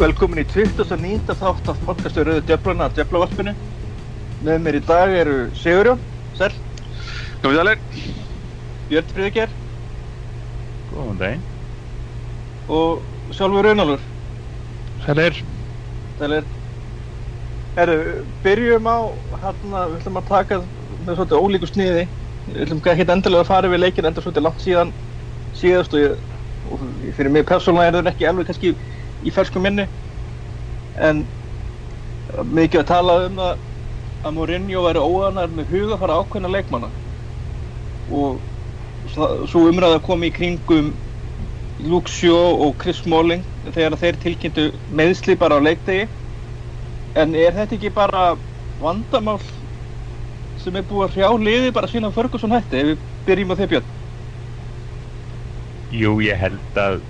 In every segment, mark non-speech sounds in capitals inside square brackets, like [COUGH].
Velkomin í 2009. þátt af podcastu Rauðu Djöfluna að Djöflavarpinu. Með mér í dag eru Sigurjón, Sæl, Komið sælir. Björn Friðger Góðan daginn. og sjálfur Raunálfur. Sælir. Sælir. Herru, byrjum á, hérna, við ætlum að taka með svolítið ólíku sniði. Við ætlum ekki endilega að fara við leikin enda svolítið langt síðan síðast og, ég, og fyrir mig persónulega er það ekki alveg kannski í fersku minni. En mikið að tala um það að Mourinho væri óanar með hugafara ákveðna leikmanna. Og svo umræða kom í kringum Luxio og Chris Smalling þegar þeir tilkynntu meðsli bara á leikdegi. En er þetta ekki bara vandamál sem er búið að hrjá liði bara sína Ferguson hætti ef við byrjum á þeir Björn? Jú, ég held að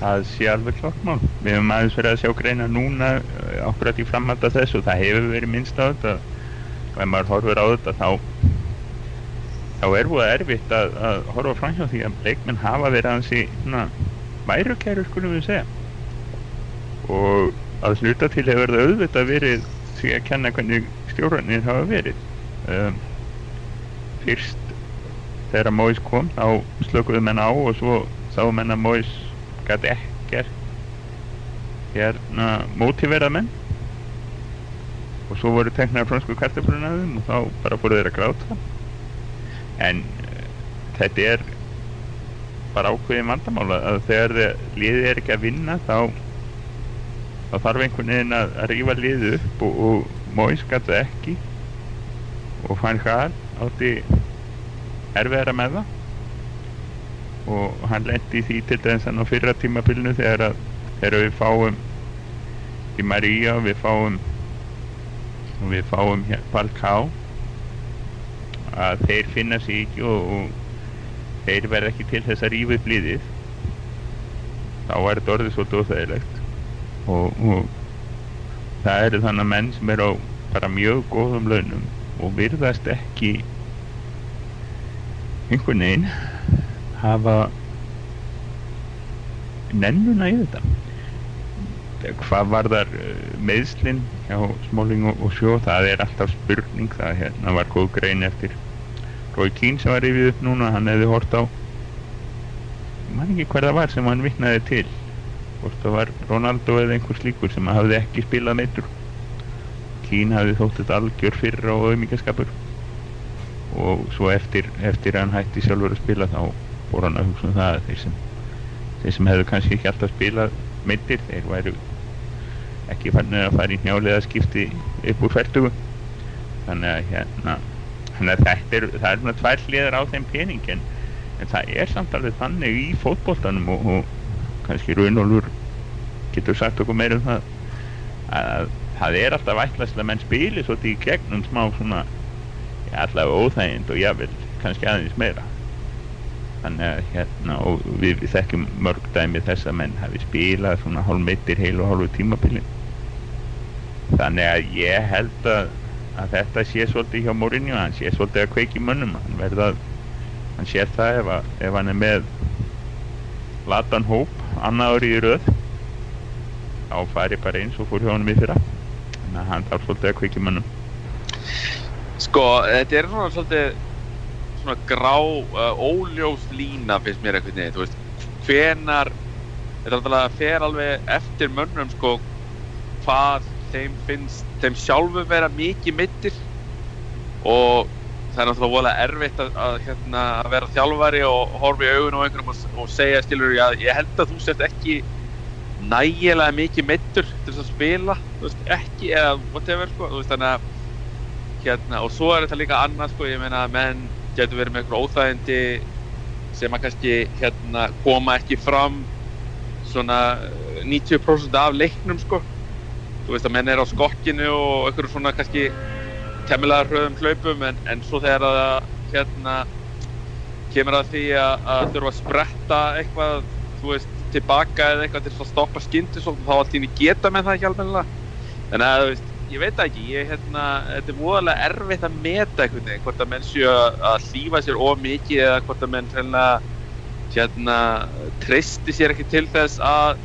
það sé alveg klokkmál. Við hefum aðeins verið að sjá greina núna eh, akkurat í framhald af þessu. Það hefur verið minnst á þetta. Og ef maður horfur á þetta þá þá er búið erfitt að, að horfa fram hjá því að leikmenn hafa verið aðeins í værukæru skulum við segja. Og að hluta til hefur það auðvitað verið því að kenna hvernig stjórnarnir hafa verið. Um, fyrst þegar Móis kom þá slökuðu menn á og svo sáu menn að Móis gæti ekkert hérna mótiverað menn. Og svo voru teknar fransku kartaflunnaðum og þá bara fóru þeir að gráta. En uh, þetta er bara ákveðin vandamála að þegar liðið er ekki að vinna þá þá þarf einhvern veginn að, að rífa liðið upp og, og Móis gæti ekki. Og Van Gaal átti erfiðara með það og hann lendi því til dæmis hann á fyrra tímabilinu þegar að þegar við fáum í María við fáum við fáum hér Falcao að þeir finna sig ekki og, og þeir verða ekki til þess að rífa upp liðið. Þá er þetta orðið svolítið óþægilegt. Og, og það eru þannig að menn sem eru á bara mjög góðum launum og virðast ekki einhvern veginn hafa nennuna í þetta? Hvað var þar meðslinn hjá Smáling og, og Sjó það er alltaf spurning. Það hérna var góð grein eftir Rói Kín sem var yfir upp núna hann hefði hort á. Ég man ekki hver það var sem hann vitnaði til. Hvort það var Ronaldo eða einhver slíkur sem hafði ekki spilað meittur Kín hafði þótt þetta algjör fyrra og auðmíkaskapur og svo eftir, eftir hann hætti sjálfur að spila þá fór hann að hugsa um það að þeir sem, þeir sem hefðu kannski ekki alltaf spilað meittir, þeir væru ekki fannir að fara í njálega skipti upp úr færtugu þannig að hérna þannig að þetta er, það er svona tvær hliðar á þeim pening en, en það er samt alveg þannig í fótboltanum og, og kannski Runolfur getur sagt okkur meira um það að það er alltaf ætlast að menn spili svolítið í gegnum smá svona allavega óþægind og jável kannski aðeins meira þannig að hérna og við, við þekkjum mörg dæmi þess að menn hafi spilað svona hálfmeittir heil og hálfu tímabili. Þannig að ég held að, að þetta sé svolítið hjá Mourinho hann sé svolítið að kveiki mönnum. Hann verða hann sér það ef, að, ef hann er með latan hóp annað ári í röð þá fari bara eins og fór hjá honum í fyrra. Þannig að hann þarf svolítið að kveiki mönnum. Sko, þetta er svona svolítið svona grá, uh, óljós lína finnst mér einhvern veginn, þú veist, hvenar, þetta er alltaf fer alveg eftir mönnum, sko, hvað þeim finnst, þeim sjálfum vera mikið mittir og það er náttúrulega voðalega erfitt að, að, hérna, að vera þjálfari og horfa í augun á einhverjum og, og segja, skilur, já, ég held að þú sért ekki nægilega mikið mittur til þess að spila, þú veist, ekki, eða whatever, sko, þú veist, þannig að hérna, og svo er þetta líka annað sko, ég meina menn getur verið með eitthvað óþægindi sem að kannski hérna, koma ekki fram svona eh, 90% af leiknum sko. Þú veist að menn er á skokkinu og eitthvað svona kannski temmilega hröðum hlaupum en, en svo þegar það hérna kemur að því að, að þurfa að spretta eitthvað þú veist tilbaka eða eitthvað til að stoppa skyndi þá allt í geta með það ekki alveg þannig að þú veist ég veit ekki, ég, hérna, þetta er voðalega erfitt að meta einhvern veginn, hvort að menn séu að hlýfa sér of mikið eða hvort að menn hérna, hérna treysti sér ekki til þess að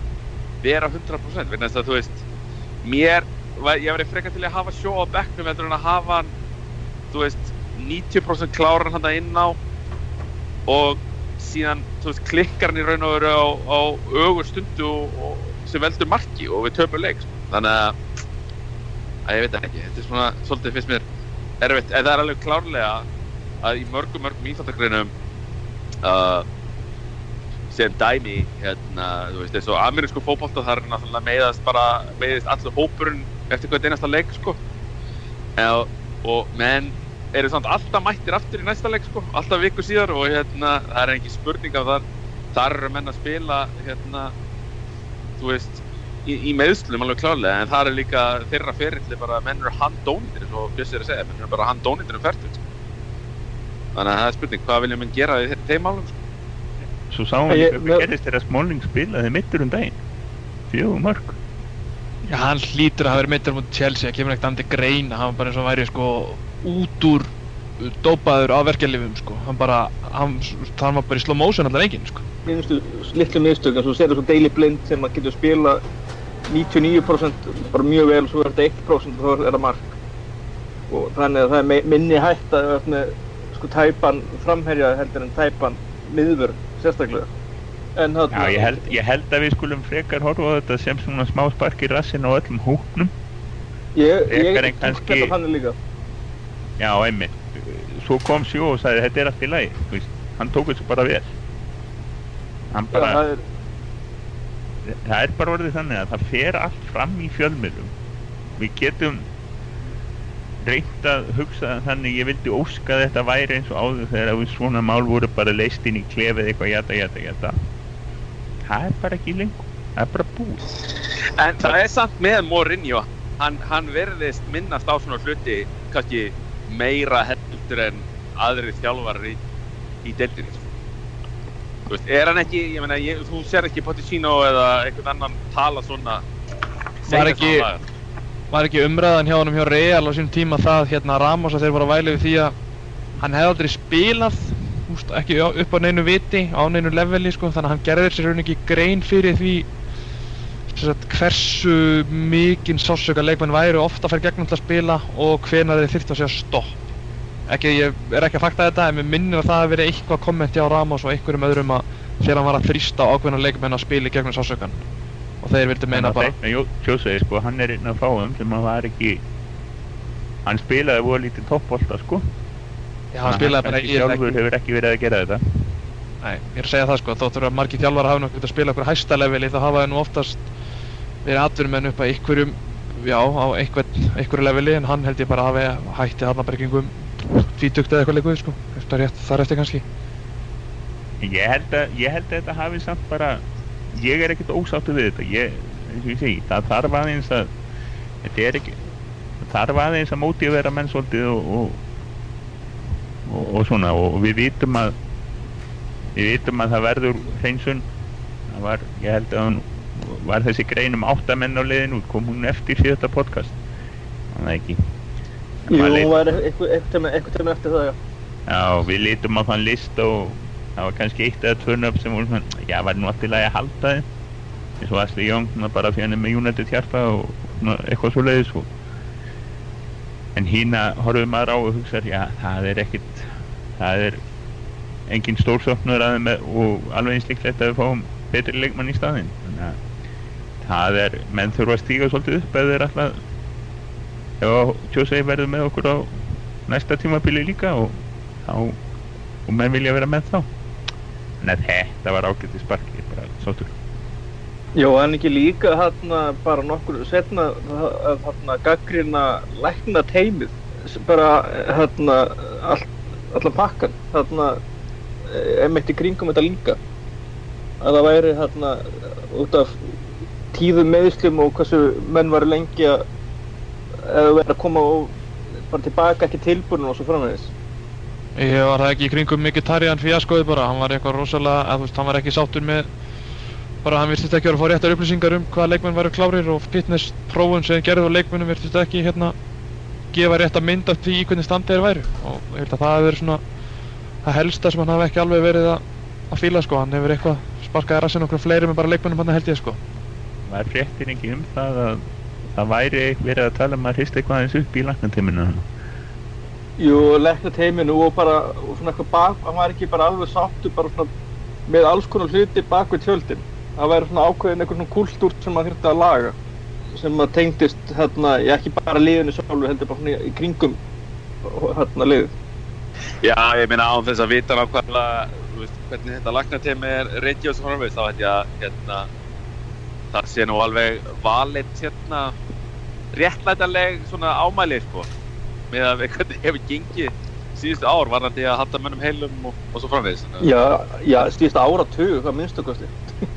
vera 100% vegna þess að þú veist mér, ég verið frekar til að hafa sjó á bekknum en að hafa hann þú veist 90% kláran hann inn á og síðan þú veist klikkar hann í raun og veru á, á ögur stundu og, og, sem veldur marki og við töpum leik sko. þannig að, að ég veit ekki. Þetta er svona svolítið fyrst mér erfitt. En það er alveg klárlega að í mörgum mörgum íþáttagreinum uh, sem dæmi hérna, þú veist, eins og amerísku fótbolta þar er náttúrulega meiðast bara meiðist allur hópurinn eftir hvern einasta leik sko. Og, og menn eru samt alltaf mættir aftur í næsta leik sko, alltaf viku síðar og hérna, það er engin spurning af þar þar eru menn að spila hérna, þú veist í, í meðslum alveg klárlega, en það er líka þeirra ferilli bara menn eru handónýttir eins og Bjössi er að segja, menn eru bara handónýttir um færtut sko. þannig að það er spurning, hvað vilja menn gera í þe- þeim málum sko? Svo sáum við hvað gerist þegar Smalling spilaði mittur um daginn. Fjögur mörg. Já, hann hlýtur að hafa verið meittur mútið Chelsea, það kemur ekkert andið greina, hann var bara eins og væri sko út úr uh, dópaður á verkeflifum sko, hann bara, hann, hann var bara í slow motion allar enginn sko. mistök eins og sér þessu Daily Blind sem að getur spila 99% bara mjög vel og svo er þetta 1% og þá er það mark og þannig að það er minni hætt að vera með sko tæpan framherja heldur en tæpan miðvör sérstaklega en Já, þarna ég held, ég held að við skulum frekar horfa á þetta sem svona smá spark í rassin á öllum hóknum. ég, ég, tók kannski- Já, einmitt. Svo kom Sjó og sagði þetta er allt í lagi. Hann tók þessu bara vel. Hann Já, bara, það er, það er bara orðið þannig að það fer allt fram í fjölmiðlum. Við getum reynt að hugsa þannig, ég vildi óska þetta væri eins og áður þegar að svona mál voru bara leist inn í klefið eitthvað jata, jata, jata. Það er bara ekki lengur. Það er bara búið. En það er samt með Mourinho hann, hann verðist minnast á svona hluti kannski meira heldur en aðri þjálfarar í, í deildinni. Þú veist, er hann ekki, ég meina, ég, þú ser ekki Pochettino eða einhvern annan tala svona segja ekki-. Var ekki umræðan hjá honum hjá Real á sínum tíma það hérna Ramos að þeir voru að væli við því að hann hefði aldrei spilað úst, ekki upp á neinu viti, á neinu leveli sko, þannig að hann gerði sér raun ekki grein fyrir því sagt, hversu mikinn sásöka leikmenn væru ofta að fara gegnum til að spila og hvenar þeir þyrftu að segja stopp ekki, ég er ekki að fakta þetta en mér minnir að það hafi verið eitthvað kommenti á Ramos og einhverjum öðrum að þegar hann var að þrýsta ákveðna leikmenn að spila í gegnum sásökan og þeir vildu meina bara Sjósvegi, sko, hann er einn af fáum sem að var ekki hann spilaði voru lítið toppbolta, sko. Já, hann spilaði bara í sjálfur hefur ekki verið að gera þetta. Nei, ég er að segja það sko, þóttur að margir þjálfar hafa náttúrulega að spila okkur hæsta leveli þá hafa þeir nú oftast verið atvinnumenn upp að einhverjum, já, á einhvern, einhverju leveli en hann held ég bara hafi hætti þarna bara kringum tvítugt eða eitthvað leikuð sko, eftir rétt þar eftir kannski. Ég held að, ég held að þetta hafi samt bara ég er ekkert ósáttu við þetta. Ég, eins og ég segi, það þarf aðeins að þetta er ekki þarf aðeins að mótivera menn svolítið og og, og, og svona. Og við vitum að við vitum að það verður hreinsun. Það var, ég held að hún var þessi grein um áttamenn á leiðin út. Kom hún eftir síðasta podcast? Þannig að ekki jú, leit- var eitthvað tíma eftir það, já. Já, við lítum á þann list og það var kannski eitt eða tvö nöfn sem voru svona, já, var nú alltaf að halda þið eins og Asli Jón, bara hann er með United hjarta og svona eitthvað svo leiðis og en hína horfum maður á og hugsa, já, það er ekkit það er engin stórsöknur að þeim og alveg eins líklegt að við fáum betri leikmann í staðinn. Þannig að það er, menn þurfa að stíga svolítið upp ef þeir alltaf ef Tjósei verður með okkur á næsta tímabili líka og þá og menn vilja vera með þá. En þetta var ágætti sparki bara sáttur. Jó, en ekki líka hérna bara nokkur setna hérna gaggrina lækna teimið bara hérna all, allan pakkan hérna emitt í kringum þetta líka. Að það væri hérna út af tíðum meðslum og hversu menn var lengi að eða verið að koma og bara tilbaka ekki tilbúin og svo framvegis? Ég var það ekki í kringum mikið tarjan fíaskoði bara, hann var eitthvað rosalega, eða þú veist, hann var ekki sáttur með bara hann virtist ekki vera að fá réttar upplýsingar um hvaða leikmenn væru klárir og fitness prófun sem þeir gerðu á leikmennum virtist ekki hérna gefa rétt að mynda því í hvernig standi þeir væru. Og ég held að það hefur verið svona það helsta sem hann hafi ekki alveg verið að, að fíla sko, hann hefur eitthvað sparkaði rassin okkur fleiri með bara leikmennum hann held ég sko. Var fréttin ekki um það að það væri verið að tala um að hrista eitthvað aðeins upp í lagnatíminu Jú, lekna teiminu og bara og svona eitthvað bak, hann var ekki bara alveg sáttu bara svona með alls konar hluti bak við tjöldin. Það væri svona ákveðin eitthvað svona kúltúr sem maður þurfti að laga sem maður tengdist hérna, ég ekki bara liðinu sjálfu heldur bara svona í kringum hérna liðið. Já, ég meina án þess að vita nákvæmlega þú veist, hvernig þetta lagnatemi er reykja og svo framvegis, þá held ég að hérna, það sé nú alveg valið hérna réttlætanleg svona ámæli sko með að hvernig hefur gengið síðustu ár varðandi að halda mönnum heilum og, og svo framvegis. Að- Já, já, stíðast áratug, hvað minnstu kosti. [LAUGHS]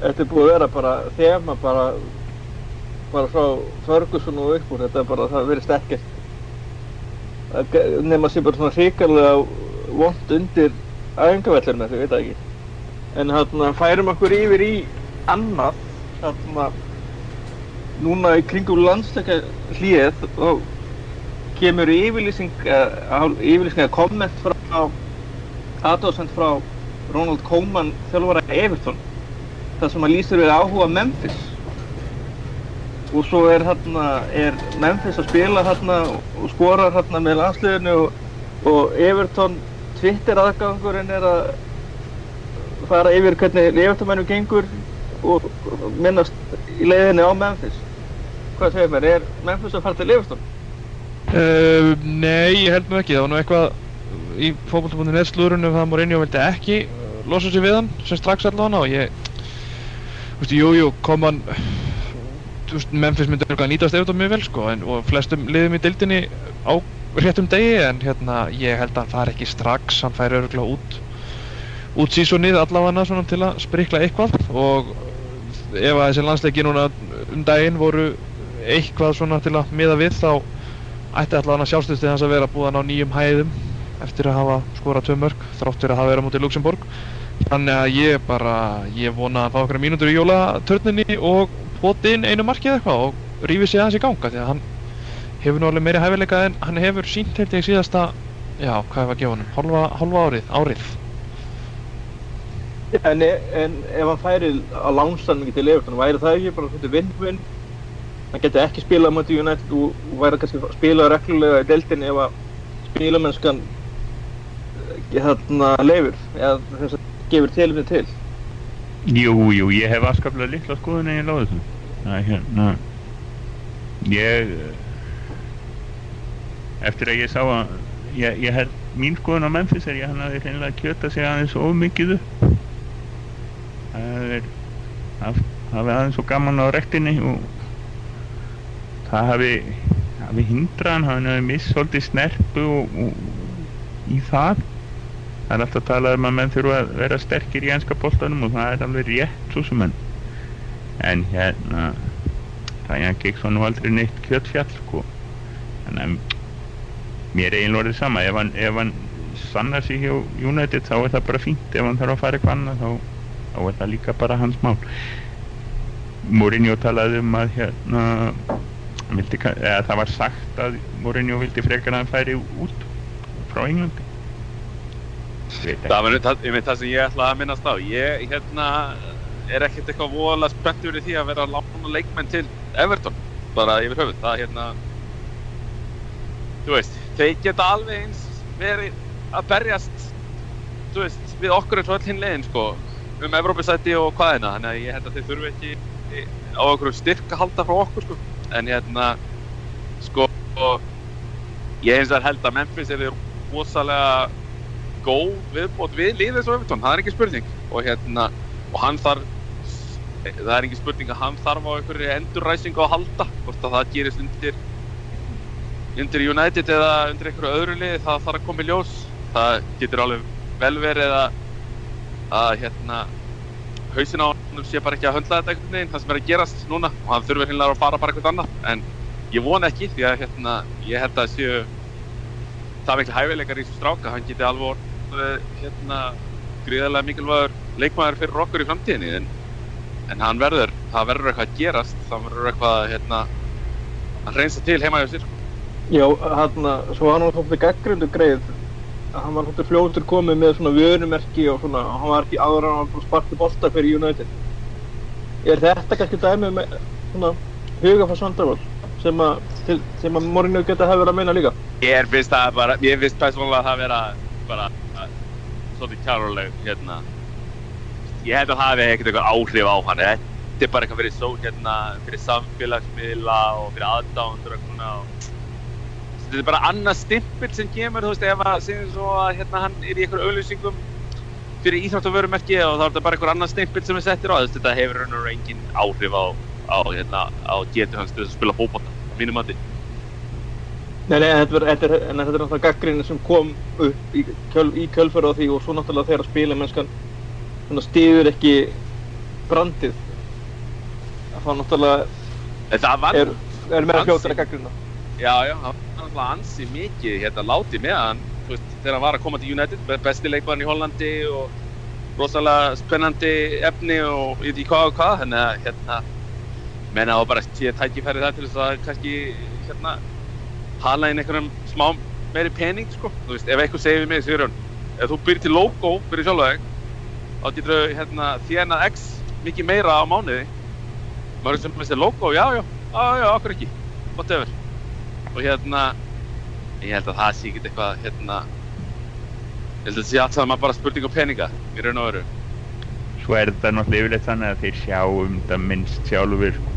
Þetta er búið að vera bara þema bara, bara frá Ferguson og upp úr, þetta er bara, það verið sterkist. Nefn að sé bara svona hrikalega vond undir æfingavellurinn þessu, ég veit það ekki. En hérna færum okkur yfir í annað, hérna, núna í kringum landsleika hlýð, þá kemur yfirlýsing, uh, yfirlýsing eða komment frá aðdóðsend frá Ronald Koeman þjálfara Everton þar sem hann lýsir við áhuga Memphis. Og svo er, hérna, er Memphis að spila hérna og skorar hérna með landsliðinu og, og Everton Twitter aðgangurinn er að fara yfir hvernig Everton-mennum gengur og minnast í leiðinni á Memphis hvað segir mér, er Memphis að fara til Everton? Uh, nei, ég held nú ekki, það var nú eitthvað í fókbaltabúndin slúrunum það Mourinho vildi ekki uh, losa sig við hann sem strax allavega og ég þú veist, jú, jú, kom hann þú veist, Memphis myndi örugglega nýtast eftir mjög vel sko, en, og flestum liðum í dildinni á réttum degi en hérna, ég held að hann fari ekki strax hann færi örgulega út út sísonið allavega svona til að sprikla eitthvað og ef að þessi landsleiki núna um daginn voru eitthvað svona til að miða við þá ætti allavega sjálfstöðstið hans að vera búðan á nýjum hæðum eftir að hafa skorað tvö mörg þrátt fyrir að hafa verið móti Luxemburg þannig að ég bara, ég vona að fá okkur mínútur í jólatörninni og poti inn einu markið eitthvað og rífi sig aðeins í ganga því að hann hefur nú alveg meiri hæfileika en hann hefur sínt held ég síðasta já, hvað er að gefa honum, hálfa, hálfa árið, árið En, en ef hann færi að lánsanningi til Everton, væri það ekki bara svona vinn-vinn? Hann geti ekki spilað móti United og, væri kannski að spila reglulega í deltinni ef að spilamennskan hérna leifir eða þess að gefur tilumni til. Jú, jú, ég hef afskaplega litla skoðun en ég láði. Það er hérna, ég, eftir að ég sá að, ég, ég held, mín skoðun á Memphis er ég hann að þeir reynilega kjöta sig aðeins of mikið upp. Það hafi aðeins svo gaman á rektinni og það hafi, hafi hindrað hann, hafi missholtið snerpu og, og í það. Það er alltaf talað um að menn þurfa að vera sterkir í ennska boltanum og það er alveg rétt svo sem enn. En hérna, það er ekki svona aldrei neitt kjötfjall sko. Þannig að mér er eiginlega orðið sama. Ef hann, hann sannar sig hjá United þá er það bara fínt. Ef hann þarf að fara eitthvað annað þá, þá er það líka bara hans mál. Mourinho talaði um að hérna, vildi, eða það var sagt að Mourinho vildi frekar að hann færi út frá Englandi. Það var það, það sem ég ætlaði að minnast á. Ég hérna, er ekkert eitthvað voðalega spenntur í því að vera að lána leikmenn til Everton, bara yfir höfuð. Það hérna, þú veist, þeir geta alveg eins verið að berjast, þú veist, við okkur eins og öll hinn leiðin, sko, um Evrópisæti og hvaðina. Þannig að ég held að þeir þurfi ekki á okkur styrk að halda frá okkur, sko. En hérna, sko, ég eins og held að Memphis er rosalega góð viðbót við liðið svo Evertón, það er ekki spurning og hérna, og hann þarf það er ekki spurning að hann þarf á einhverju endurræsingu að halda hvort að það gerist undir undir United eða undir einhverju öðru lið það þarf að koma í ljós það getur alveg vel verið að að hérna hausin á hann sé bara ekki að höndla þetta einhvern veginn það sem er að gerast núna og hann þurfir hinnlega að fara bara eitthvað annað. En ég vona ekki því að hérna ég held að séu það miklu hæfileikar í þessu stráka. Hann geti alveg hérna gríðarlega mikilvægur leikmaður fyrir okkur í framtíðinni en, en hann verður, það verður eitthvað að gerast. Það verður eitthvað hérna að reynsa til heima hjá sér. Já, hann, svo hann var svolítið gaggrundu greið hann var svolítið fljótur komið með svona vörumerki og svona, hann var ekki áður hann var bara spartið bolta fyrir United er þetta kannski dæmi með svona hugafars vandamál sem að, að Mourinho geta hafa verið að meina líka? Ég finnst það bara, ég finnst persónulega það vera bara uh, svolítið kjáruleg hérna. Ég held að það hafi ekkert eitthvað áhrif á hann. Þetta er bara eitthvað fyrir, hérna, fyrir samfélagsmiðla og fyrir aðdándur og svona. Og... Þetta er bara annað stimpil sem kemur, þú veist, ef að segjum svo að hérna, hann er í einhverju auðlýsingum fyrir íþróttavörumerki og þá er þetta bara einhver annan stimpil sem er settir veist, þetta hefur raun og raun engin áhrif á, á, hérna, á getur hans til að spila fókbóta, mínum mandi. Nei, nei, en þetta er, þetta er, þetta er náttúrulega gaggrinni sem kom upp í, kjöl, í kjölfæru á því og svo náttúrulega þegar að spila mennskan svona stíður ekki brandið að þá náttúrulega það er, er meira fljótar að gaggrina. Já, já, var náttúrulega ansi mikið hérna látið með hann, veist, þegar hann var að koma til United, be- besti leikmann í Hollandi og rosalega spennandi efni og ég veit ekki hvað og hvað, þannig að hérna, menna á bara síðan tækifæri það til þess að kannski, hérna, hala inn einhverjum smá meiri pening, sko, þú veist, ef eitthvað segir við mig, Sigurjón, ef þú byrjir til logo fyrir sjálfa þig, þá getur þú, hérna, þjenað x mikið meira á mánuði, maður sem með sér logo, já, já, já, já, okkur ekki, whatever og hérna ég held að það sé ekki eitthvað hérna ég held að það sé allt saman bara spurning um peninga í raun og veru. Svo er þetta náttúrulega yfirleitt þannig að þeir sjá um þetta minnst sjálfur sko.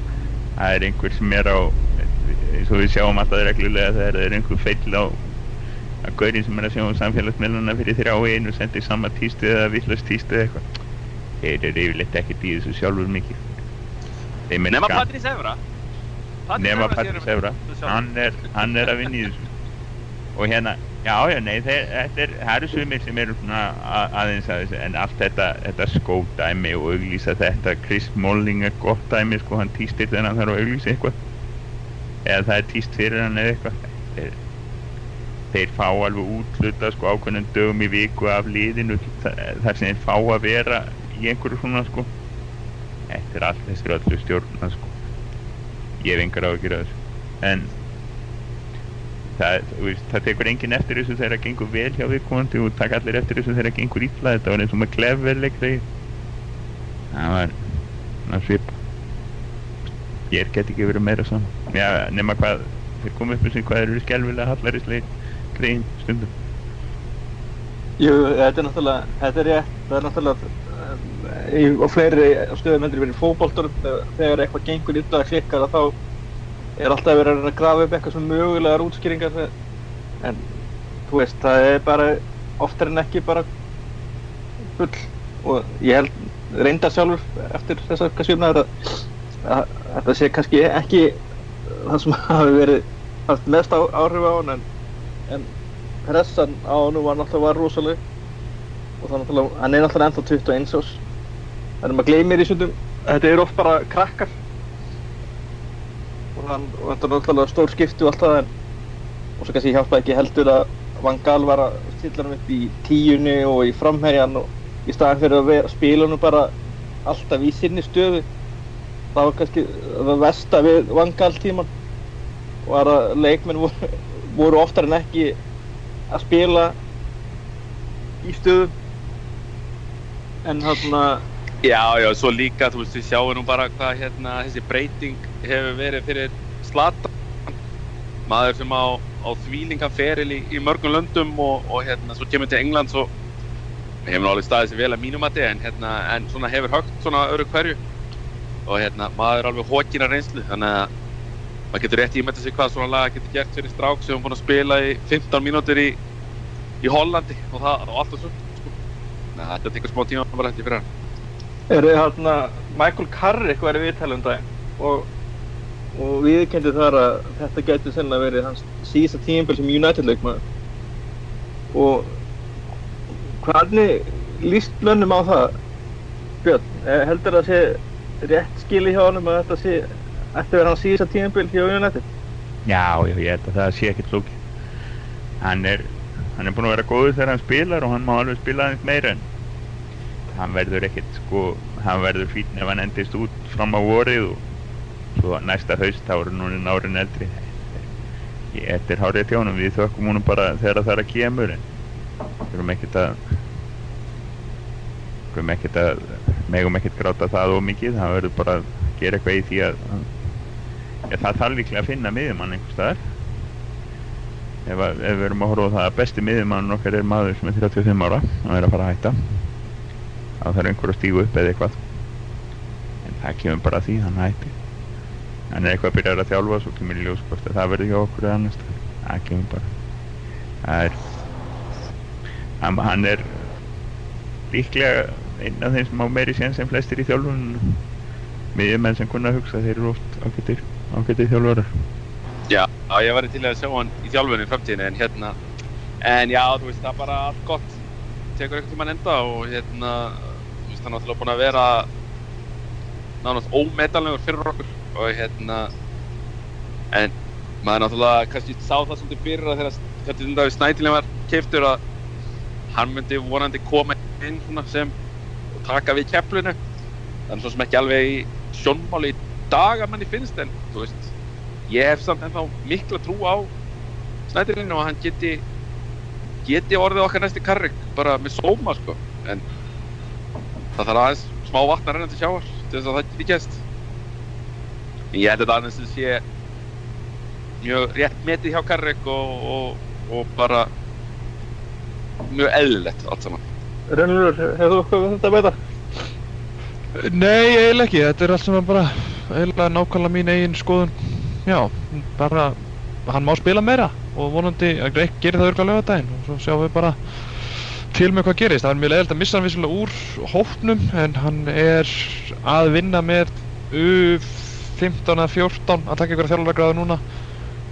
Það er einhver sem er á eins og við sjáum alltaf reglulega þegar það er einhver feill á að gaurinn sem er að sjá um samfélagsmiðluna fyrir þrjá í einu sendir sama tístu eða villast tístu eða eitthvað. Þeir eru yfirleitt ekkert í þessu sjálfur mikið. Skam- Patrís Evra nema þessu sjálfur. hann er, hann er að vinna í þessu. Og hérna, já já, nei þeir, þetta er, það eru sumir sem eru svona aðeins að þessu, en allt þetta, þetta skódæmi og auglýsa þetta Chris Molling er gott dæmi, sko, hann týstir þegar hann þarf að auglýsa eitthvað. Eða það er týst fyrir hann eða eitthvað. Þeir, þeir fá alveg útluta sko ákveðnum dögum í viku af liðinu þa- þar sem þeir fá að vera í einhverju svona sko. Þetta er allt þessir öllu stjórna sko ég hef engar á að þessu. En það, veist, það tekur enginn eftir þessu þegar það gengur vel hjá viðkomandi og taka allir eftir þessu þegar það gengur illa. Þetta var eins og með klefverleik þegar það var það svip. Ég get ekki verið meira svona. Já, nema hvað þeir koma upp með sig hvað eru skelvilega hallarisleik grein stundum. Jú, þetta er náttúrulega, þetta er rétt, það er náttúrulega í, á fleiri stöðum heldur verið fótboltur þegar eitthvað gengur illa að klikkar þá er alltaf verið að að grafa upp eitthvað sem mögulegar útskýringar en þú veist, það er bara oftar en ekki bara bull. Og ég held reynda sjálfur eftir þessar hvað svimnaður að, að þetta sé kannski ekki það sem [LAUGHS] hafi verið mest áhrif á hann en, en pressan á hann var náttúrulega var rosaleg. Og það náttúrulega, hann er náttúrulega ennþá 21 árs þannig að maður gleymir í sundum þetta eru oft bara krakkar. Og hann og þetta er náttúrulega stór skipti og allt það en og svo kannski hjálpaði ekki heldur að Van Gaal var að stilla hann upp í tíunni og í framherjan og í staðan fyrir að vera, spila hann bara alltaf í sinni stöðu. Það var kannski það versta við Van Gaal tíman var að leikmenn voru, voru oftar en ekki að spila í stöðum en þarna Já, já, svo líka, þú veist, við sjáum nú bara hvað hérna þessi breyting hefur verið fyrir Zlatan. Maður sem á, á þvílingan feril í, í mörgum löndum og, og hérna, svo kemur til England svo hefur alveg staðið sér vel að mínum að en hérna, en svona hefur högt svona öru hverju. Og hérna, maður er alveg hókina reynslu, þannig að maður getur rétt ímætt sig hvað svona lag getur gert fyrir strák sem er búin að spila í 15 mínútur í, í Hollandi og það og allt og svo sko. Nei, þetta tekur smá tíma bara hætti fyrir hann er þarna Michael Carrick var í viðtælum daginn? Og, og viðkendi þar að þetta getur sennilega verið hans síðasta tímabil sem United leikmaður. Og hvernig líst lönnum á það Björn, Eh, heldur það sé rétt skili hjá honum að þetta sé ætti að vera hans síðasta tímabil hjá United? Já, já, ég held að það sé ekkert lókið. Hann er, hann er búinn að vera góður þegar hann spilar og hann má alveg spila aðeins meira en hann verður ekkert, sko, hann verður fín ef hann endist út fram á vorið og svo næsta haust þá er hann núna árin eldri. Ég, þetta er hárið tjónum, við þökkum honum bara þegar það er að kemur en erum ekkert að erum ekkert að megum ekkert gráta það og mikið, það verður bara að gera eitthvað í því að, ja, það þarf líklega að finna miðjumann einhvers staðar. Ef, ef við erum að horfa á það að besti miðjumann okkar er maður sem er 35 ára. Og er að fara að hætta þá þarf einhver að stígu upp eða eitthvað. En það kemur bara því, hann hætti. Hann er eitthvað að byrja að þjálfa svo kemur í ljós hvort að það verður hjá okkur eða annars það kemur bara. Það er hann, hann er líklega einn af þeim sem á meiri séns en flestir í þjálfun miðjumenn sem kunna að hugsa þeir eru oft ágættir, ágættir þjálfarar. Já, ég væri til að sjá hann í þjálfunni í framtíðinu en hérna en já, þú veist, það er bara allt gott. Tekur eitthvað tíma enda og hérna það er náttúrulega búin að vera nánast ómetanlegur fyrir okkur. Og hérna en maður náttúrulega kannski sá það svolítið fyrir að þegar Kjartin Davíð Snædilin var keiftur að hann myndi vonandi koma inn svona sem taka við keflinu. Er svo sem ekki alveg í sjónmáli í dag að manni finnst en þú veist ég hef samt ennþá mikla trú á Snædilinu og hann geti geti orðið okkar næsti karrik bara með sóma sko. En það þarf aðeins smá vatn að renna til sjáar til þess að það geti gæst en ég held að það aðeins að sé mjög rétt metið hjá karrik og, og, og bara mjög eðlilegt allt saman. Rennur, hefur þú eitthvað við þetta að beita? Nei, eiginlega ekki, þetta er allt sem bara eiginlega nákvæmlega mín eigin skoðun. Já, bara hann má spila meira og vonandi að Greg gerir það örgulega lögadaginn og svo sjáum við bara til með hvað gerist. Það er mjög leiðilegt að missa hann vissulega úr hópnum en hann er að vinna með U15 eða 14 að taka ykkur þjálfargráðu núna.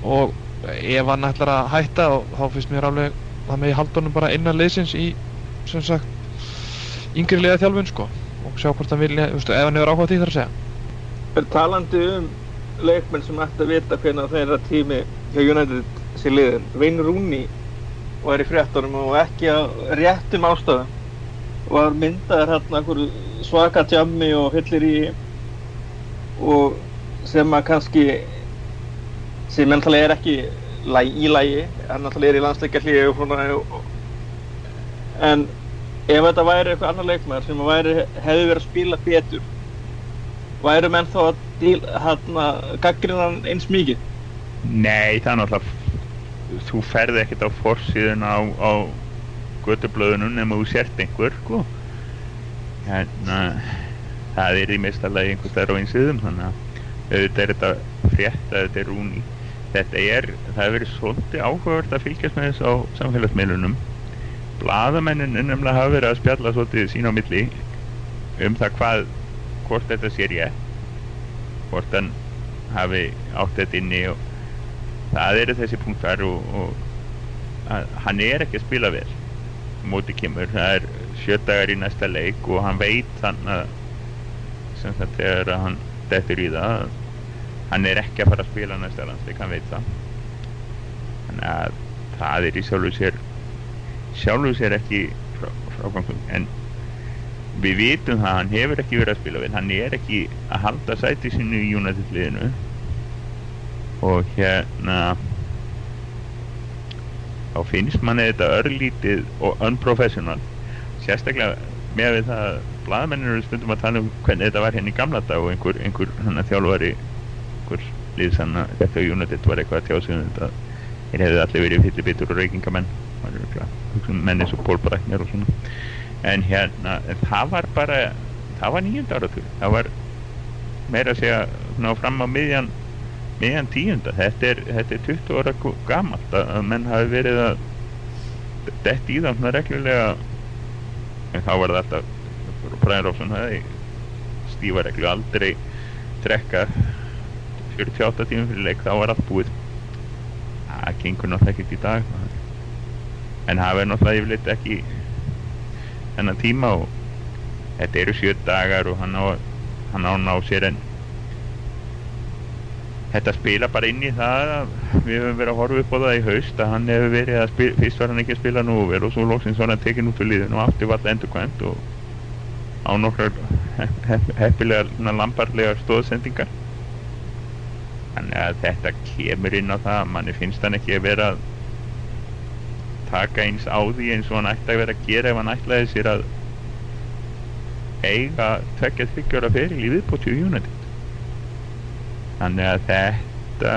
Og ef hann ætlar að hætta þá finnst mér alveg það með í haldunum bara innan liðsins í sem sagt yngri liða þjálfun sko. Og sjá hvort hann vilja, ef hann hefur áhuga því þar að segja. Talandi um leikmenn sem ætti að vita hvernig þeirra tími hjá United sé liðin Wayne Rooney var í fréttunum og ekki á réttum ástöðum var myndaður hérna svaka tjammi og fyllir í og sem að kannski sem náttúrulega er ekki læg, í lægi hann náttúrulega er í og svona en ef þetta væri eitthvað annar leikmæður sem væri, hefði verið að spila betur væru menn þá að hérna, gaggrina hann eins mikið? Nei, það er náttúrulega þú ferði ekkert á forsíðun á, á götublöðunum nema þú sért einhver sko. Hérna það er í mestarlagi einhvers þar á einsýðum þannig að auðvitað er þetta frétt að þetta er rúni. Þetta er, það hefur verið svolítið áhugavert að fylgjast með þess á samfélagsmiðlunum. Bladamennin nefnilega hafa verið að spjalla svolítið sín á milli um það hvað hvort þetta sé rétt hvort hann hafi átt þetta inni og það eru þessi punktar og, og hann er ekki að spila vel. Móti kemur, það er sjötagar í næsta leik og hann veit þannig að sem sagt þegar hann dettur í það hann er ekki að fara að spila næsta landsleik, hann veit það. Þannig að það er í sjálfu sér sjálfu sér ekki frá, frágangum en við vitum það, hann hefur ekki verið að spila vel. Hann er ekki að halda sæti sinu í United liðinu og hérna þá finnst manni þetta örlítið og unprofessional. Sérstaklega með við það að bladamennir eru stundum að tala um hvernig þetta var hérna í gamla dag og einhver, einhver hann að þjálfari einhver liðsanna þetta United var eitthvað að tjása um þetta. Þeir hefði allir verið fyllibittur og reykingamenn menn eins og Pól Brækner og svona. En hérna, það var bara það var nýjönda áratur það var meira að segja ná fram á miðjan miðjan tíunda. Þetta er, þetta er 20 ára gamalt að, menn hafi verið að dett í það svona reglulega. En þá var það alltaf Brian Robson hefði stífa reglu aldrei trekka 48 tímum fyrir leik þá var allt búið. Það gengur náttúrulega ekkert í dag en það verður náttúrulega yfirleitt ekki þennan tíma og þetta eru sjö dagar og hann á, hann á ná sér en þetta spila bara inn í það að við höfum verið að horfa upp á það í haust að hann hefur verið að spila, fyrst var hann ekki að spila nú og svo lóksins var hann tekinn út úr liðin og aftur var það endur kvæmt og á nokkrar heppilega lambarlega stóðsendingar þannig að þetta kemur inn á það manni finnst hann ekki að vera að taka eins á því eins og hann ætti að vera að gera ef hann ætlaði sér að eiga tveggja þryggjóra feril í viðbóti í United þannig að þetta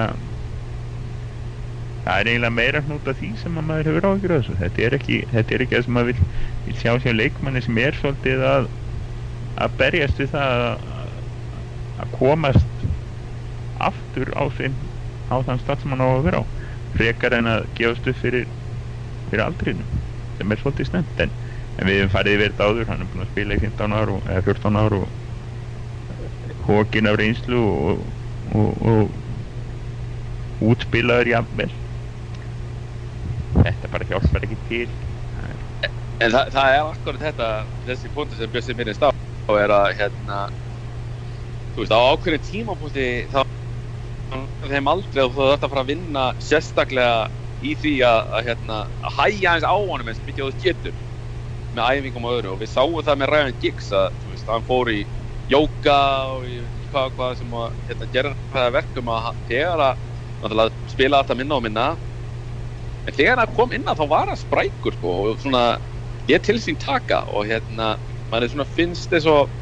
það er eiginlega meira hnút af því sem að maður hefur áhyggjur af þessu. Þetta er ekki, þetta er ekki það sem maður vil, vil sjá sér leikmanni sem er svolítið að að berjast við það að, að komast aftur á sinn á þann stað sem hann á að vera á. Frekar en að gefast upp fyrir fyrir aldrinu sem er svolítið snemt en, en við hefum farið þetta áður. Hann er búinn að spila í 15 ár og, eða 14 ár og hókin af reynslu og, og, og útspilaður jafnvel. Þetta bara hjálpar ekki til. En það, það er akkurat þetta, þessi punkti sem Björn sem minnist á og er að hérna þú veist, á ákveðin tímapunkti þá þeim aldrei að þú þarft að fara að vinna sérstaklega í því að, að hérna, að hæja hans á honum eins mikið og þú getur með æfingum og öðru. Og við sáum það með Ryan Giggs að veist, hann fór í jóka og ég hvað, hvað sem að hérna, gera það verkum að þegar að spila alltaf minna og minna en þegar hann kom inn að þá var hann sprækur sko, og svona ég til sín taka og hérna mann er svona finnst þess að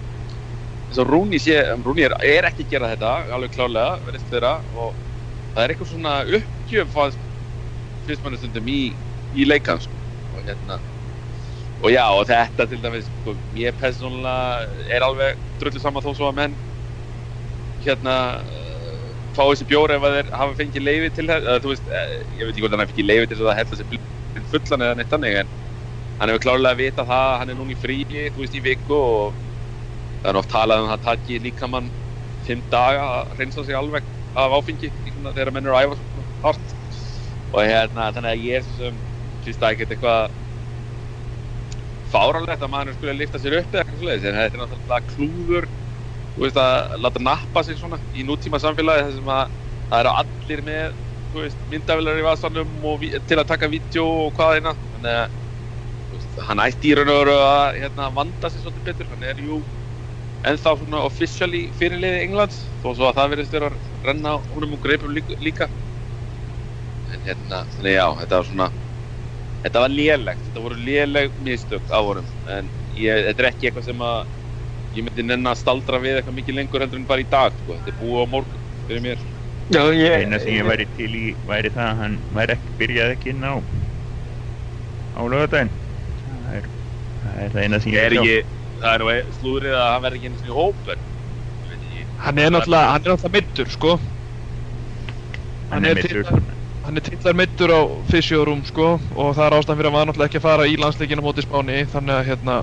Rúni sé, Rúni er, er ekki að gera þetta alveg klárlega, verðist þeirra og það er eitthvað svona uppgjöf finnst mann stundum í, í leikan sko. og hérna og já og þetta til dæmis sko, ég persónulega er alveg drullu saman þó svo að menn hérna fá þessi bjóri ef þeir hafa fengið leiði til þess, eða veist, eh, ég veit ekki hvort hann hafi fengið leiði til þess að hella sér fullan eða neitt þannig en hann hefur klárlega að vita það að hann er núna í fríi, þú veist, í viku og það er oft talað um að það taki líkamann fimm daga að reynsa sig alveg af áfengi þegar menn eru að æfa hart. Og hérna, þannig að ég er sem finnst það ekkert eitthvað fáralegt að maður skulle lifta sér upp eða eitthvað svoleiðis, en þetta er náttúrulega klúður þú veist að láta nappa sig svona í nútíma samfélagi þar sem að það eru allir með veist, myndavilar í vasanum og til að taka vídeo og hvað eina. Þannig að veist, hann ætti í raun og veru að hérna, vanda sig svolítið betur. Hann er jú ennþá svona officially fyrirliði Englands þó svo að það verðist vera að renna húnum og greipum líka, en hérna, þannig já, þetta var svona þetta var lélegt, þetta voru léleg mistök af honum. En ég, þetta er ekki eitthvað sem að ég myndi nenn að staldra við eitthvað mikið lengur heldur en bara í dag sko. þetta er búið á morgun fyrir mér. Já, ég, eina sem ég væri til í væri það að hann væri ekki, byrjaði ekki inn á á lögadaginn það er það er það eina sem ég er ekki, það er nú e- slúðrið að hann verði ekki eins og í hóp en ég veit ekki. Hann er náttúrulega, hann er náttúrulega middur, sko. hann er mittur Hann er tillar middur á Physiorum, sko, og það er ástæðan fyrir að maður náttúrulega ekki að fara í landsleikina móti Spáni, þannig að, hérna,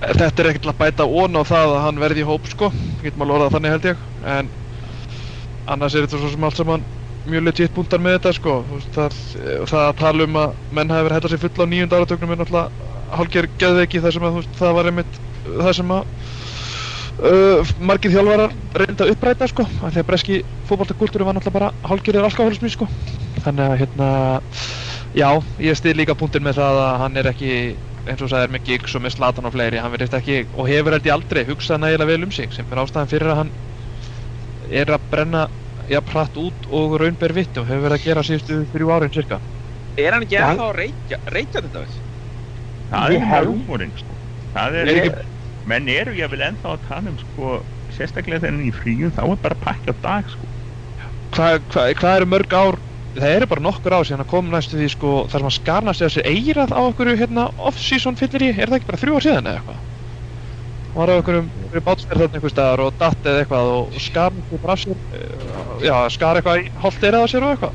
þetta er ekkert að bæta ón á það að hann verði í hóp, sko, getur maður orðað þannig held ég, en annars er þetta svo sem allt saman mjög legit búndar með þetta, sko, Þú veist, það, það að tala um að menn hafi verið að hella sér fulla á nýjunda áratögnum er náttúrulega hálfgerð geðveiki þar sem að, veist, það var einmitt það sem að uh, margir þjálfarar reynda að uppræta sko, af því að breski fótballtakúltúri var náttúrulega bara hálfgerðir alkoholismi sko. Þannig að hérna, já, ég stið líka punktin með það að hann er ekki, eins og sagðir með gigs og með slatan og fleiri, hann verðist ekki, og hefur held ég aldrei hugsað nægilega vel um sig, sem er ástæðan fyrir að hann er að brenna já, pratt út og raunber vitt og hefur verið að gera síðustu þrjú árin cirka. er hann ekki Já. ennþá að reykja, reykja þetta veist? það Ég er held- rúmurinn sko. það er, Er ekki- menn eru jáfnvel ennþá að tala um sko, sérstaklega er í fríum þá er bara pakki á dag sko. Hvað hva, hva eru mörg ár, það eru bara nokkur ár síðan að kom næstu því sko, þar sem hann skarnast eða sér eirað á okkur hérna off-season fyllir í, er það ekki bara þrjú ár síðan eða eitthvað? Hann var á okkur um bátsverð þarna einhver staðar og datt eða eitthvað og skarnast bara af sér, eh, já, skar eitthvað í hálft eirað á sér og eitthvað.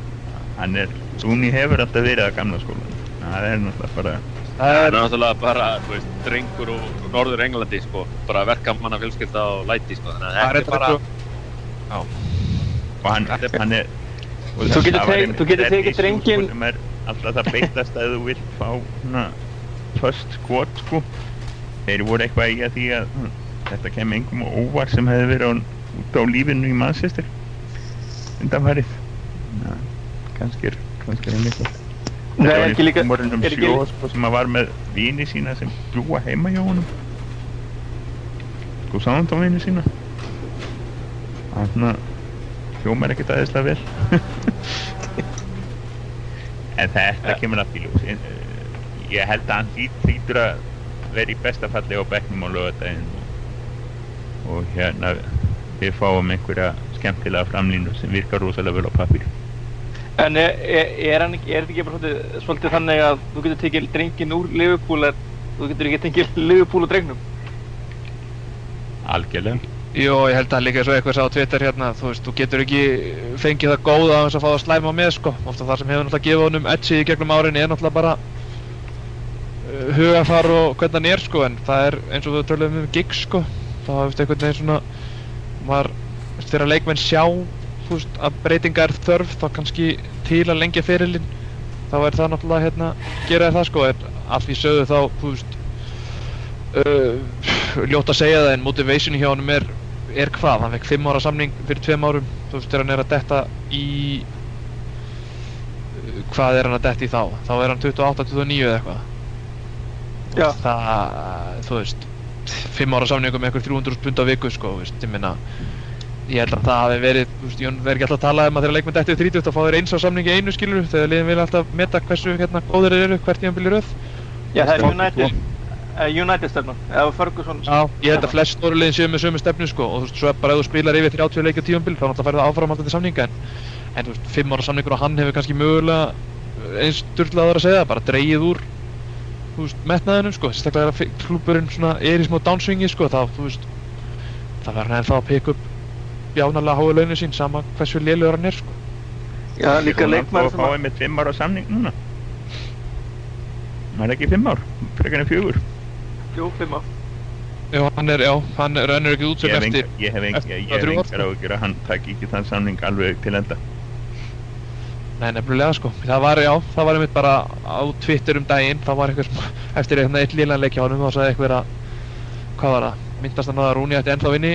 hann er, Rúni hefur alltaf verið að gamla skólan það er náttúrulega bara Það er náttúrulega bara, þú veist, drengur og norður Englandi, sko, bara verkamanna fjölskylda og læti, sko, þannig að er þetta er bara, bara, og hann, Þetta hann er og Þú það- getur það tekið Issue, drenginn- sko, er alltaf það beitast að þú vilt fá svona first squad sko. Þeir voru eitthvað í að því að hm, þetta kem engum á óvar sem hefði verið á, út á lífinu í Manchester. Undanfærið kannski er kannski er hann eitthvað þetta var ekki í líka- húmorinn um er ekki- sjó sko, sem að var með vini sína sem bjúa heima hjá honum. Sko Southampton vini sína? Hann hljómar ekkert aðeinslega vel [LAUGHS] en þetta Ja. kemur að bíljós ég held að hann hlýt- hlýtur að vera í besta falli á bekknum á lögadaginn og, og hérna við fáum einhverja skemmtilega framlínu sem virkar rosalega vel á pappir En er, er, er, ekki, er þetta ekki bara svolítið, þannig að þú getur tekið drengin úr en þú getur ekki tekið Liverpool úr drengnum? algjörlega Jó, ég held að líka og eitthvað sá á Twitter hérna, þú veist, þú getur ekki fengið það góða á þess að fá það slæma með, sko. Ofta það sem hefur náttúrulega gefið honum edgi í gegnum árin er náttúrulega bara uh, hugafar og hvernig hann er, sko, en það er eins og við töluðum um gigs, sko. Þá hefur einhvern veginn svona, maður, þú þegar leikmenn sjá, þú veist, að breytinga er þörf, þá kannski til að lengja fyrirlinn, þá er það náttúrulega, hérna, gera það, sko, en að því sögðu þá, þú veist, uh, ljótt að segja það en motivation hjá honum er, er hvað, hann fekk 5 ára samning fyrir 2 árum, þú veist, þegar hann er að detta í hvað er hann að detta í þá? Þá er hann 28-29 eða eitthvað. Já. Það, þú veist 5 ára samningum með eitthvað 300 pund á viku sko, þú veist, ég minna ég held að það hafi verið, þú veist, ég verð ekki alltaf að tala um að þegar leikmenn dettið 30 þá fá þeir eins á samningi einu skilur þegar liðin vil alltaf meta hversu hérna góður þeir eru hvert tímanbili röð. Já, það er United, uh, United stefna, eða Ferguson. Já, ég held að flest stóru liðin séu með sömu stefnu sko og þú veist, svo er bara ef þú spilar yfir 30 leikja tímanbili þá náttúrulega færðu áframhaldandi samninga en, en þú veist, 5 ára samningur og hann hefur kannski mögulega eins styrlaður að segja, bara dreigið úr þú veist, metnaðinum sko, sérstaklega ef að klúburinn svona er í smá downswingi sko, þá, þú veist, það verður hann ennþá að pikka upp bjánarlega háu launin sín sama hversu lélugur hann er sko. Já, líka leikmenn og sem að, fáið með 5 ára samning núna það er ekki 5 ár frekar en 4 jú, fimm á. Já, hann er, já, hann rennur ekki út sem eftir ég hef það engar sko. áhyggjur að hann taki ekki þann samning alveg til enda Nei, nefnilega sko, það var, já, það var einmitt bara á Twitter um daginn, það var einhver sem- eftir einhvern eitt lílanleik hjá honum, þá sagði einhver að, hvað var það, myndast hann að Rúni ætti ennþá vinni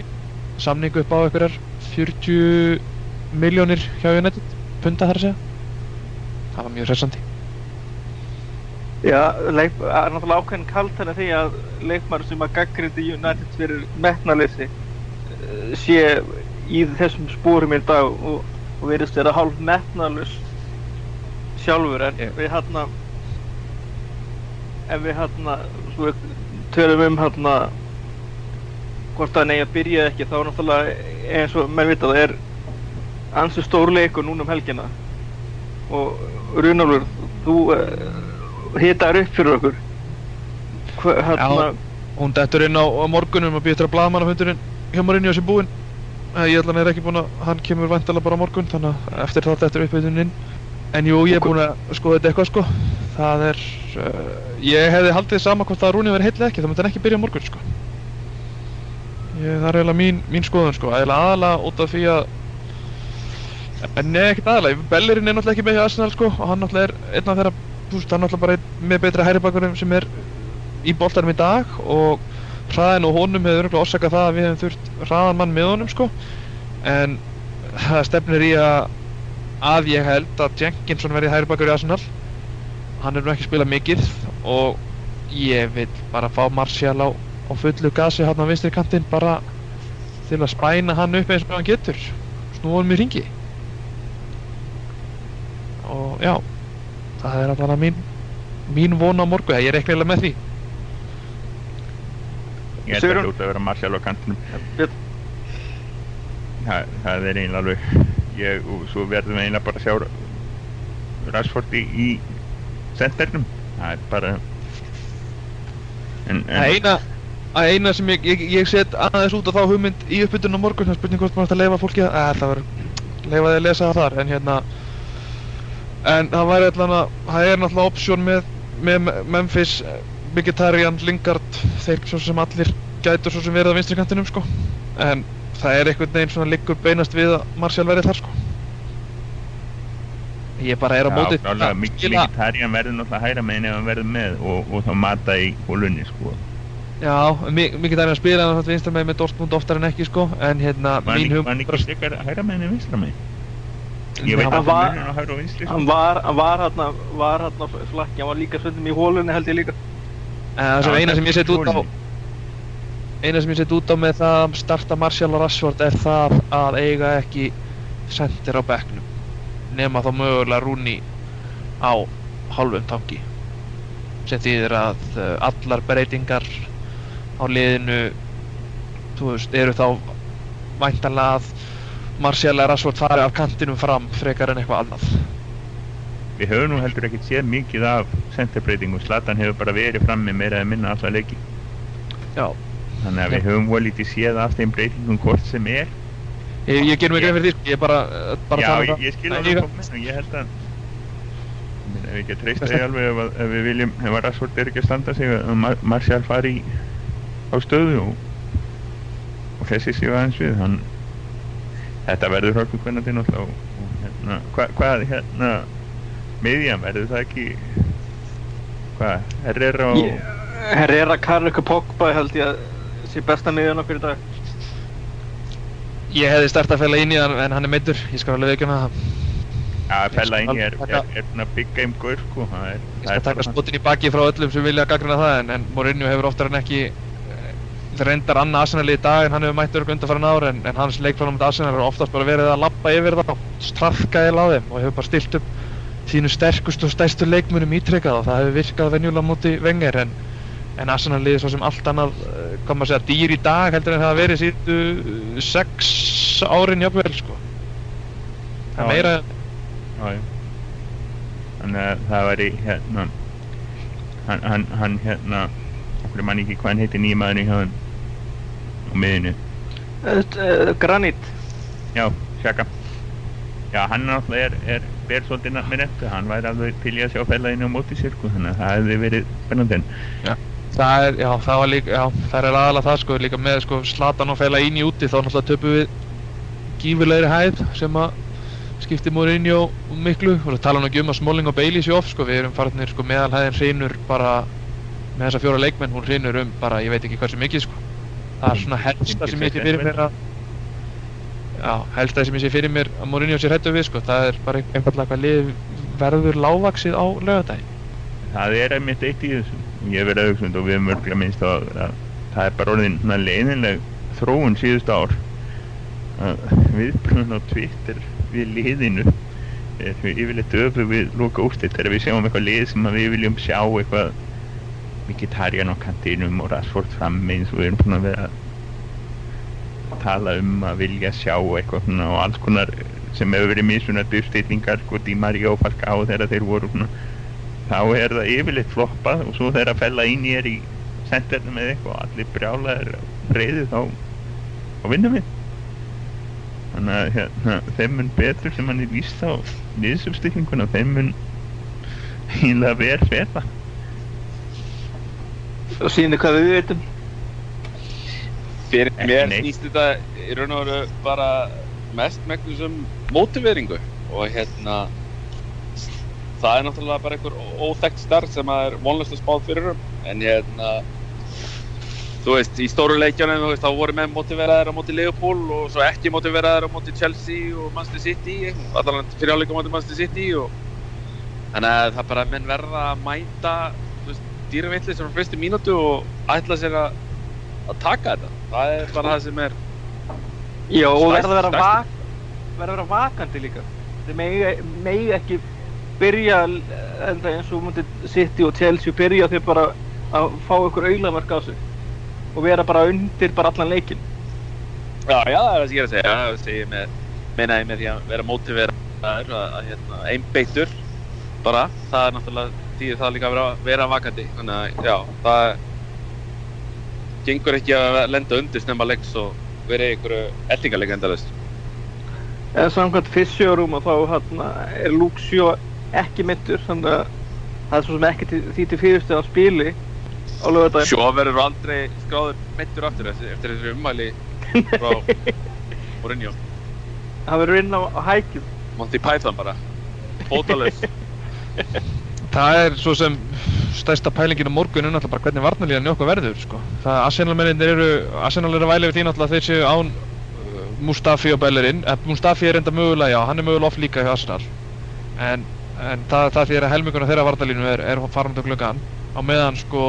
samningu upp á einhverjar 40 miljónir hjá United, punda þar að segja. Það var mjög hressandi. Já, leik, er náttúrulega ákveðin kalt henni því að leikmar sem að gaggrindi United fyrir metnaleysi eh, sé í þessum spórum í dag og, og verðist vera hálf metnalus sjálfur en Já. við hérna ef við hérna svo við tölum um hérna hvort það negi að byrja eða ekki þá er náttúrulega eins og menn vita það er ansi stór leikur núna um helgina og Runálfur þú uh, hitar upp fyrir okkur Hva, hérna, Hún dettur inn á, á morgunum og til að blaðmannafundurinn hjá Mourinho sé búinn. Eh, Ég ætla hann er ekki búinn að, hann kemur vantilega bara á morgun, þannig að eftir það dettur uppbytunin inn. En jú, ég er búinn að skoða þetta eitthvað sko. Það er, uh, ég hefði haldið sama hvort að Rúni verið heill eða ekki, það myndi hann ekki byrja á morgun sko. Ég, það er eiginlega mín, mín skoðun sko, eiginlega aðalega út af því að En nei, ekkert aðalega, Bellerin er náttúrulega ekki með hjá Arsenal sko og hann náttúrulega er einn af þeirra, veist, hann náttúrulega bara með betri hæribakurum sem er í boltanum í dag og hraðin og honum hefur örgulega orsakað það að við hefum þurft hraðan mann með honum sko. En það stefnir í að að ég held að Jenkinson verði hæribakur í Arsenal. Hann er nú ekki spilað mikið og ég vil bara fá Martial á, á fullu gasi hann á vinstri kantinn bara til að spæna hann upp eins og hann getur. Snúa hann í ringi og já það er alveg mín mín von á morgu, ég er ekki eiginlega með því. Ég held að hljóta að vera Martial á kantinum. Björn. það, það er eiginlega alveg ég, og svo verðum við eiginlega bara að sjá Rashford í, í sendernum það er bara en, en eina, að eina sem ég, ég, ég set aðeins út á þá hugmynd í uppbytun á morgun, það er spurning hvort maður ætti að leifa fólki að, að það var, leifa þið að lesa það þar, en hérna, en það væri allan að, það er náttúrulega option með, með Memphis, Mkhitaryan, Lingard, þeir svo sem allir gætur svo sem verið á vinstri kantinum, sko, en það er einhvern veginn svona liggur beinast við að Martial verði þar, sko. Ég bara er á móti Já, klálega, Mkhitaryan verður náttúrulega hæra meginn ef hann verður með og, og þá mata í hólunni sko. Já, mi- mikið dæmi að spila hann vinstra meginn með Dortmund oftar en ekki, sko, en hérna, hann mín hugmynd var hann ekki frekar hæra meginn en vinstra meginn? Ég veit hann að var- það munur á hæra og vinstri sko. hann var, hann var hérna var hérna flakki, hann var líka svöndum í hólunni held ég líka. En það sem eina sem ég set út á eina sem ég set út á með það að starta Martial og Rashford er það að eiga ekki sendir á bekknum nema þá mögulega Rúni á hálfum tanki. Sem þýðir að uh, allar breytingar á liðinu þú veist, eru þá væntanlega að Martial er að fari af kantinum fram frekar en eitthvað annað. Við höfum nú heldur ekkert séð mikið af centerbreytingum, Zlatan hefur bara verið frammi meira eða minna alla leiki. Já, þannig að við höfum voru lítið séð af þeim breytingum hvort sem er. Ég, ég ger mig grein fyrir því, sko, ég er bara, bara Já, tala um ég, það. ég alveg ég- hvað menn og ég held að ef við ekki að treysta því alveg ef, að- ef við viljum, ef að Rashford er ekki að standa sig að Mar Martial fari á stöðu og, og þessi séu aðeins við hann, þetta verður hörku til náttúrulega og, og hérna, hva, hvað hérna miðjan verður það ekki hvað, Herrera og Ég- Herrera, Carrick og Pogba held ég að sé besta miðjan okkur í dag. Ég hefði stert að fæla inn í hann en hann er meiddur, ég skal alveg ekki það. að fella inn í er, er, er svona big game gaur sko, það er, Ég það skal taka spotin í baki frá öllum sem vilja gaggrina það en, en Mourinho hefur oftar en ekki reyndar annað Arsenal í dag en hann hefur mætt örg undanfæran ár en, en hans leikplanum með Arsenal er oftast bara verið að lappa yfir það strafka eða á þeim og hefur bara stilt upp sínu sterkustu og stærstu leikmunum ítrekkað og það hefur virkað venjulega múti Wenger en, en Arsenal liði svo sem allt annað eh, hvað maður segja, dýr í dag heldur en það hafa verið síðustu eh, sex árin jafnvel sko það er meira. Þannig að það væri hérna hann, hann, hann hérna okkur mann ekki hvað hann heitir nýjum maðurinn hjá hann á miðinu Uh, Granit. Já, Sjaka Já, hann náttúrulega er, er ber svolítið nafn með nettu, hann væri alveg til í að sjá fella inn á móti sér, sko, þannig að það hefði verið spennandi. En Það er, já, það var líka, já, það er aðalega það sko, líka með sko Slatan og fæla inn í úti þá náttúrulega töpum við gífurlegri hæð sem að skipti Mourinho miklu. Og það tala nú ekki um að Smalling og Bailey sé off sko, við erum farinir sko meðalhæðin hrinur bara með þessa fjóra leikmenn, hún hrinur um bara, ég veit ekki hversu mikið sko. Það er svona helsta sem ég sé fyrir mér að já, helsta sem ég sé fyrir mér að Mourinho sé hrættu við sko, það er bara einfallega hvað lið verður lágvaksið á laugardaginn. Það er einmitt eitt í þessu. Ég verið auðvitað og við höfum örgulega minnst á að það er bara orðin svona leiðinleg þróun síðust ár. Að viðbrunn á Twitter við liðinu við yfirleitt öfu við loka úrslit þegar við sjáum eitthvað lið sem að við viljum sjá eitthvað Mkhitaryan á kantinum og Rashford frammi eins og við erum að vera að tala um að vilja sjá eitthvað svona og alls konar sem hefur verið mismunandi uppstillingar sko Di Maria og Falcao þegar þeir voru svona þá er það yfirleitt floppað og svo þegar að fella inn í er í sendernum eða eitthvað og allir brjálaðir reyði þá þá vinnum við. Þannig að hérna, þeim mun betur sem hann er víst á liðsumstillinguna þeim mun híla verð feta Og síni hvað við veitum. Fyrir Ekki mér snýst þetta í raun og veru bara mest megnum sem mótiveringu. Og hérna það er náttúrulega bara einhver óþekkt starf sem að er vonlust að spáð fyrir um. En hérna þú veist, í stóru veist, þá voru menn mótiveraðir á móti Liverpool og svo ekki mótiveraðir á móti Chelsea og Manchester City allan fyrir áleika móti Manchester City og þannig að það bara menn verða að mæta þú veist, dýravillig sem á fyrstu mínútu og ætla sér að að taka þetta það er bara það sem er Já, og verða að vera, vak, að vera vakandi líka. Þeir megi, megi ekki byrja enda eins og mútið City og Chelsea byrja þeir bara að fá ykkur auðlamark á sig og vera bara undir bara allan leikinn. já, já, það er það sem ég er að segja það segir með, meina ég með því að vera mótiveraður að, að hérna, einbeittur bara, það er náttúrulega því það líka að vera, vera vakandi. Þannig að, já, það gengur ekki að lenda undir snemma leiks og vera einhverju eldingarleika endalist En samkvæmt fysjórum og þá hérna, er Shaw ekki mittur, þannig að það er svo sem ekki til, því til fyrirstu að spili á lögadaginn. Sjó verður aldrei skráður meittur aftur eftir, eftir þessu ummæli frá [LAUGHS] Mourinho. Það verður inn á, á hækjum. Monty Python bara. Fótalus [LAUGHS] Það er svo sem stærsta pælingin á morgun er náttúrulega bara hvernig varnarlíðan í okkur verður sko. Það Arsenal mennir eru, Arsenal eru væla yfir því náttúrulega þeir séu án uh, Mustafi og Bellerin. Eh, Mustafi er enda mögulega, já, hann er mögulega off líka hjá Arsenal. En, en það, það því að helminguna þeirra varnarlínu er, er farandi á gluggan. Á meðan sko,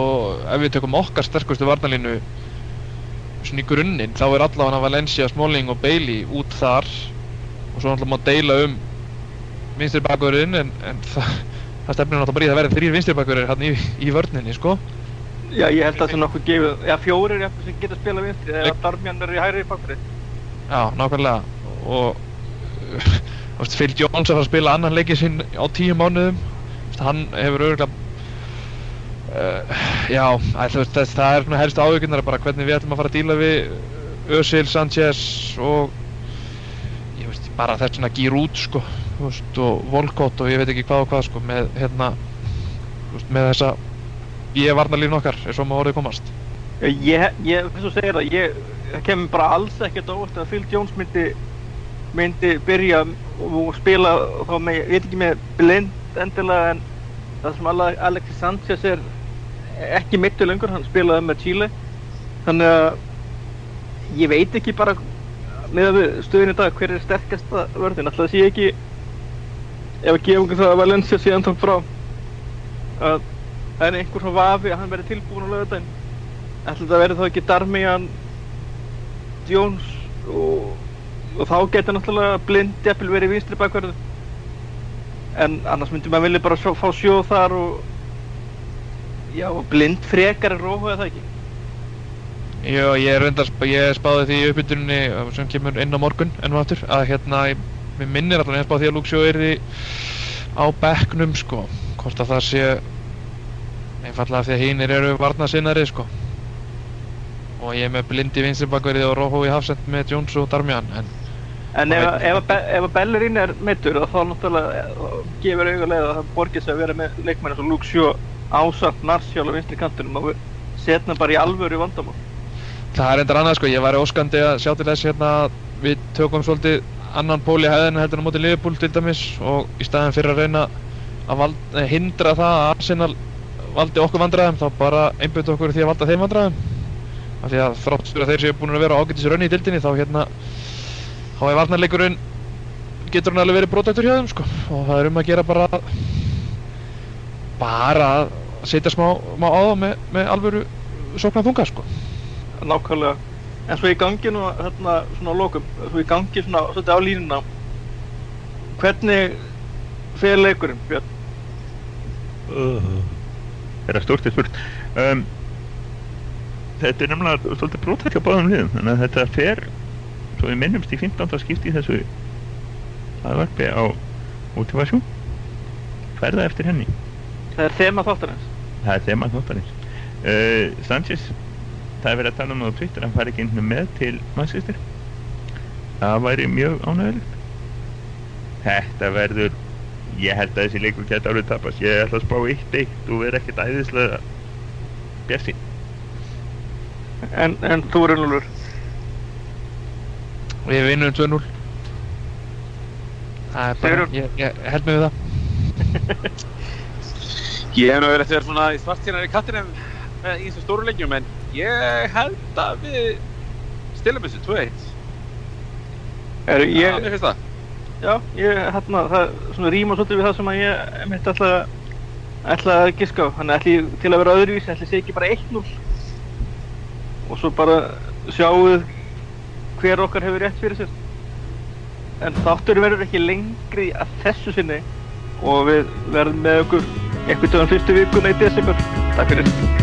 ef við tökum okkar sterkustu varnarlínu svona í grunninn, þá er allavega Valencia, Smalling og Bailey út þar og svo náttúrulega má deila um vinstri bakverðin en, en það, það það stefnir náttúrulega bara í það verði þrýr vinstirbakverðir hérna í, í vörninni sko. Já, ég held að það sé nokkuð gefið, já fjórir jafnvel sem geta spilað vinstri eða Darmjan er í hægri bakveri. Já, nákvæmlega. Og þú veist, Phil Jones að fara að spila annan leikið sinn á tíu mánuðum. Þú veist, hann hefur örgulega uh, já, að, þú veist, þess, það er svona helst áhugunar bara hvernig við ætlum að fara að díla við Özil, Sanchez og ég veist, bara þess svona Giroud sko, þú veist, og Volkot og ég veit ekki hvað og hvað sko, með hérna veist, með þessa ég varnarlífn okkar, er svo maður orðið komast. Ég, ég, þess að segja það, ég, það kemur bara alls ekkert á að Phil Jones myndi, myndi byrja og spila þá með, ég veit ekki með blind endilega en það sem Ale- Alexis Sanchez er ekki mittu lengur, hann spilaði með Chile. Þannig að ég veit ekki bara með stöðin í dag hver er sterkasta vörðin, alltaf sé ekki ef að gefa það að Valencia sé ennþá frá að það er einhver svona vafi að hann verði tilbúin á laugardaginn. Ætla þetta verði þá ekki Darmian Jones og, og þá getur náttúrulega blind jafnvel verið í vinstri bakverðu. En annars myndi maður vilja bara sjó, fá sjó þar og já, blind frekar er róhu eða það ekki? Já, ég er reyndar, ég spáði því í uppbytuninni sem kemur inn á morgun ennum aftur að hérna, ég, mér minnir allavega ég spáði því að Luxjó er því á bekknum sko, hvort að það sé einfallega því að hínir eru varnasinnari sko. Og ég er með blindi vinstirbakverið og Róhó í hafsend með Jones og Darmian en en ef, ef, ef að Bellerín er meittur þá náttúrulega eh, gefur auðvitað að það borgir sig að vera með leikmenn eins og Luke Shaw ásamt Narsjál á vinstri kantinum og setna bara í alvöru vandamál. Það er reyndar annað sko, ég væri óskandi að sjá til þess hérna að við tökum svolítið annan pól í hæðinu heldur á móti Liverpool til dæmis og í staðin fyrir að reyna að vald, eh, hindra það að Arsenal valdi okkur vandræðum þá bara einbyttu okkur í því að valda þeim vandræðum. Af því að þrátt fyrir að þeir séu búin að vera á ágætis raunni í dildinni þá hérna þá er varnarleikurinn getur hann alveg verið brotaktur hjá þeim sko. Og það er um að gera bara bara að setja smá, smá á það með, með alvöru sóknar þunga sko. Nákvæmlega en svo í gangi nú hérna svona lokum svo í gangi svona svolítið á línuna hvernig fer leikurinn Björn? Það er stórt er spurt? Um, Þetta er nefnilega svolítið brótætt hjá báðum liðum þannig að þetta fer svo við minnumst í 15. skipti í þessu aðvarpi á motivasjón. Ferða eftir henni? Það er þema þáttarins. Það er þema þáttarins. Uh, Sanchez það er verið að tala um það á Twitter hann fari ekki sinni með til Manchester það væri mjög ánægilegt þetta verður ég held að þessi leikur geta alveg tapast. Ég ætla að spá 1-1 þú verður ekkert æðislega bjassi en, en þú er unnulur Við vinnum 2-0 Það er bara, ég, ég held mig við það. [LAUGHS] Ég hef nú verið að vera svona í svartýrnar í kattinum með í þessum stóru leikjum en ég held að við stilum þessu 2-1 er, Já, ég, mér finnst það. Já, ég hérna það svona rýma svolítið við það sem að ég mitt ætla ætla að giska á. Þannig ætla ég til að vera öðruvísi ætla ég sé ekki bara 1-0 og svo bara sjáuð hver okkar hefur rétt fyrir sér. En þáttur verður ekki lengri að þessu sinni og við verðum með okkur einhvern töðan fyrstu vikuna í desember. Takk fyrir